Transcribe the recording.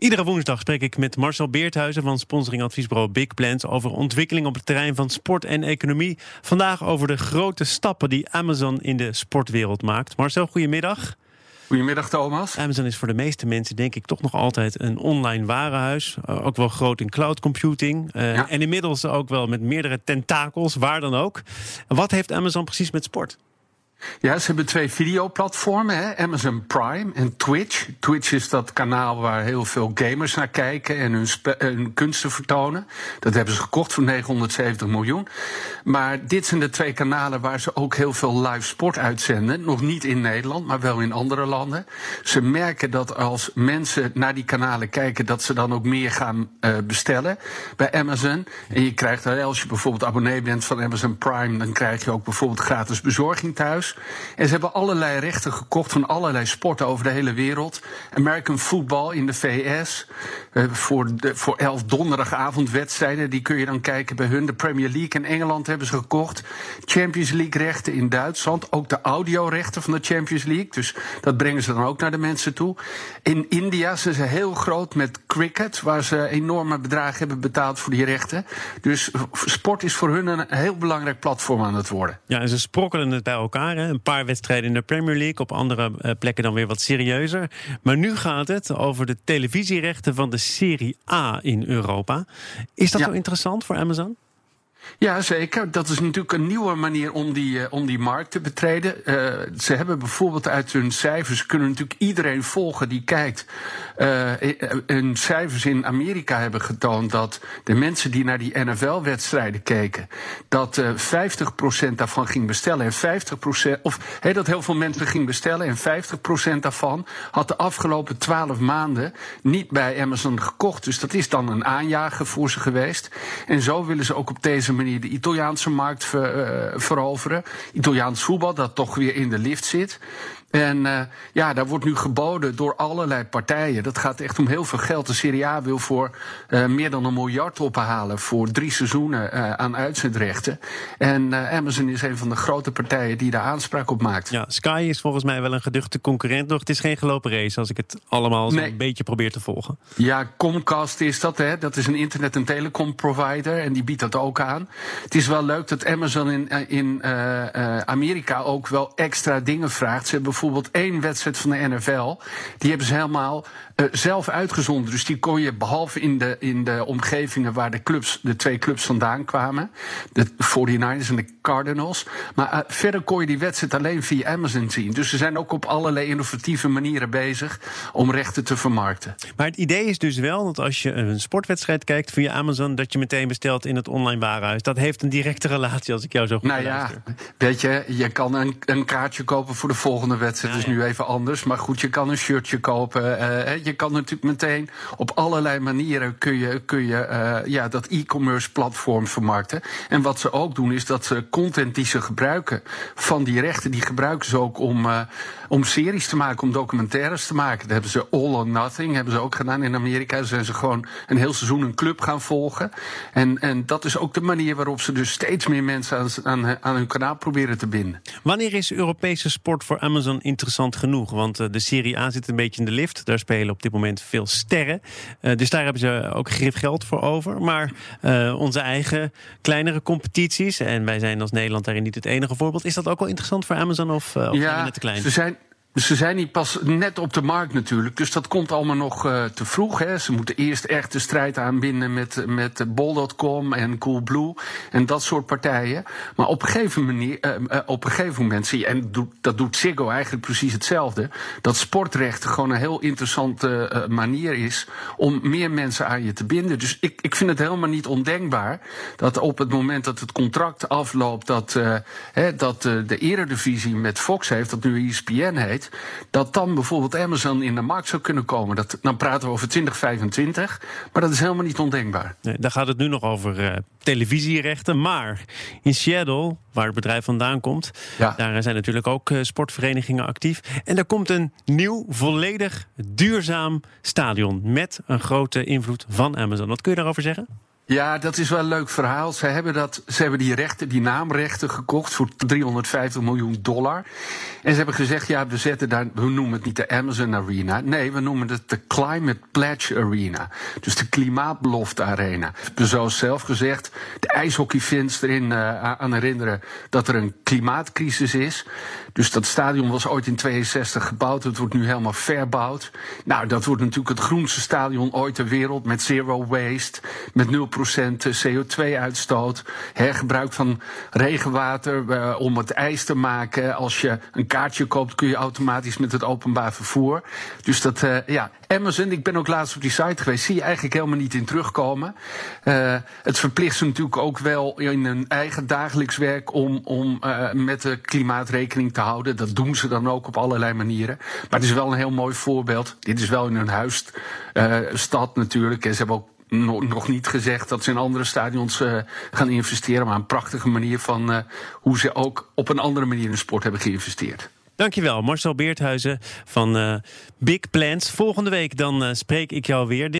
Iedere woensdag spreek ik met Marcel Beerthuizen van sponsoringadviesbureau Big Plans over ontwikkeling op het terrein van sport en economie. Vandaag over de grote stappen die Amazon in de sportwereld maakt. Marcel, goedemiddag. Goedemiddag Thomas. Amazon is voor de meeste mensen denk ik toch nog altijd een online warenhuis. Uh, ook wel groot in cloud computing. Uh, ja. En inmiddels ook wel met meerdere tentakels, waar dan ook. Wat heeft Amazon precies met sport? Ja, ze hebben twee videoplatformen, hè? Amazon Prime en Twitch. Twitch is dat kanaal waar heel veel gamers naar kijken en hun, kunsten vertonen. Dat hebben ze gekocht voor 970 miljoen. Maar dit zijn de twee kanalen waar ze ook heel veel live sport uitzenden. Nog niet in Nederland, maar wel in andere landen. Ze merken dat als mensen naar die kanalen kijken, dat ze dan ook meer gaan uh, bestellen bij Amazon. En je krijgt, als je bijvoorbeeld abonnee bent van Amazon Prime, dan krijg je ook bijvoorbeeld gratis bezorging thuis. En ze hebben allerlei rechten gekocht van allerlei sporten over de hele wereld. American football in de VS. Uh, voor, de, voor elf donderdagavondwedstrijden. Die kun je dan kijken bij hun. De Premier League in Engeland hebben ze gekocht. Champions League rechten in Duitsland. Ook de audiorechten van de Champions League. Dus dat brengen ze dan ook naar de mensen toe. In India zijn ze heel groot met cricket. Waar ze enorme bedragen hebben betaald voor die rechten. Dus sport is voor hun een heel belangrijk platform aan het worden. Ja, en ze sprokkelen het bij elkaar. Een paar wedstrijden in de Premier League, op andere uh, plekken dan weer wat serieuzer. Maar nu gaat het over de televisierechten van de Serie A in Europa. Is dat ja. zo interessant voor Amazon? Ja, zeker. Dat is natuurlijk een nieuwe manier om die, uh, om die markt te betreden. Uh, ze hebben bijvoorbeeld uit hun cijfers, kunnen natuurlijk iedereen volgen die kijkt. Uh, hun cijfers in Amerika hebben getoond dat de mensen die naar die NFL-wedstrijden keken, dat 50% daarvan ging bestellen. En 50%, of dat heel veel mensen ging bestellen. En 50% daarvan had de afgelopen 12 maanden niet bij Amazon gekocht. Dus dat is dan een aanjager voor ze geweest. En zo willen ze ook op deze manier de Italiaanse markt uh, veroveren. Italiaans voetbal dat toch weer in de lift zit. En uh, ja, daar wordt nu geboden door allerlei partijen. Dat gaat echt om heel veel geld. De Serie A wil voor uh, meer dan een miljard ophalen voor drie seizoenen uh, aan uitzendrechten. En Amazon is een van de grote partijen die daar aanspraak op maakt. Ja, Sky is volgens mij wel een geduchte concurrent nog. Het is geen gelopen race als ik het allemaal nee. een beetje probeer te volgen. Ja, Comcast is dat, hè. Dat is een internet- en telecom provider en die biedt dat ook aan. Het is wel leuk dat Amazon in, in Amerika ook wel extra dingen vraagt. Ze hebben bijvoorbeeld één wedstrijd van de NFL. Die hebben ze helemaal uh, zelf uitgezonden. Dus die kon je behalve in de, in de omgevingen waar de, clubs, de twee clubs vandaan kwamen. De 49ers en de Cardinals. Maar uh, verder kon je die wedstrijd alleen via Amazon zien. Dus ze zijn ook op allerlei innovatieve manieren bezig om rechten te vermarkten. Maar het idee is dus wel dat als je een sportwedstrijd kijkt via Amazon, dat je meteen bestelt in het online warenhuis. Dat heeft een directe relatie als ik jou zo goed Nou ja, weet je, je kan een, een kaartje kopen voor de volgende wedstrijd. Het is ja. nu even anders. Maar goed, je kan een shirtje kopen. Uh, je kan natuurlijk meteen op allerlei manieren kun je, kun je uh, ja, dat e-commerce platform vermarkten. En wat ze ook doen, is dat ze content die ze gebruiken van die rechten, die gebruiken ze ook om, uh, om series te maken, om documentaires te maken. Dat hebben ze All or Nothing, hebben ze ook gedaan in Amerika. Daar zijn ze gewoon een heel seizoen een club gaan volgen. En, en dat is ook de manier waarop ze dus steeds meer mensen aan, aan, aan hun kanaal proberen te binden. Wanneer is Europese sport voor Amazon interessant genoeg? Want uh, de Serie A zit een beetje in de lift. Daar spelen op dit moment veel sterren. Uh, dus daar hebben ze ook grif geld voor over. Maar uh, onze eigen kleinere competities, en wij zijn als Nederland daarin niet het enige voorbeeld, is dat ook wel interessant voor Amazon of, of ja, net te klein? Ze zijn, ze zijn niet pas net op de markt natuurlijk, dus dat komt allemaal nog uh, te vroeg. Hè. Ze moeten eerst echt de strijd aanbinden met, met Bol.com en Coolblue en dat soort partijen. Maar op een gegeven, manier, uh, uh, op gegeven moment zie je, en dat doet Ziggo eigenlijk precies hetzelfde, dat sportrecht gewoon een heel interessante manier is om meer mensen aan je te binden. Dus ik, ik vind het helemaal niet ondenkbaar dat op het moment dat het contract afloopt, dat, hè, dat de eredivisie met Fox heeft, dat nu ESPN heet, dat dan bijvoorbeeld Amazon in de markt zou kunnen komen. Dat, dan praten we over 2025, maar dat is helemaal niet ondenkbaar. Nee, daar gaat het nu nog over uh, televisierechten. Maar in Seattle, waar het bedrijf vandaan komt, ja. daar zijn natuurlijk ook uh, sportverenigingen actief. En er komt een nieuw, volledig duurzaam stadion met een grote invloed van Amazon. Wat kun je daarover zeggen? Ja, dat is wel een leuk verhaal. Ze hebben, dat, ze hebben die rechten, die naamrechten gekocht voor 350 miljoen dollar. En ze hebben gezegd, ja, we zetten daar, we noemen het niet de Amazon Arena. Nee, we noemen het de Climate Pledge Arena. Dus de Klimaatbelofte Arena. We zoals zelf gezegd, de ijshockeyfans erin uh, aan herinneren dat er een klimaatcrisis is. Dus dat stadion was ooit in 62 gebouwd. Het wordt nu helemaal verbouwd. Nou, dat wordt natuurlijk het groenste stadion ooit ter wereld. Met zero waste, met 0% CO2-uitstoot. Hergebruik van regenwater uh, om het ijs te maken. Als je een kaartje koopt, kun je automatisch met het openbaar vervoer. Dus dat, uh, ja, Amazon, ik ben ook laatst op die site geweest, zie je eigenlijk helemaal niet in terugkomen. Het verplicht ze natuurlijk ook wel in hun eigen dagelijks werk om, om met de klimaatrekening te houden. Dat doen ze dan ook op allerlei manieren. Maar het is wel een heel mooi voorbeeld. Dit is wel in hun huisstad natuurlijk. En ze hebben ook nog niet gezegd dat ze in andere stadions uh, gaan investeren. Maar een prachtige manier van uh, hoe ze ook op een andere manier in de sport hebben geïnvesteerd. Dankjewel, Marcel Beerthuizen van uh, Big Plans. Volgende week dan spreek ik jou weer.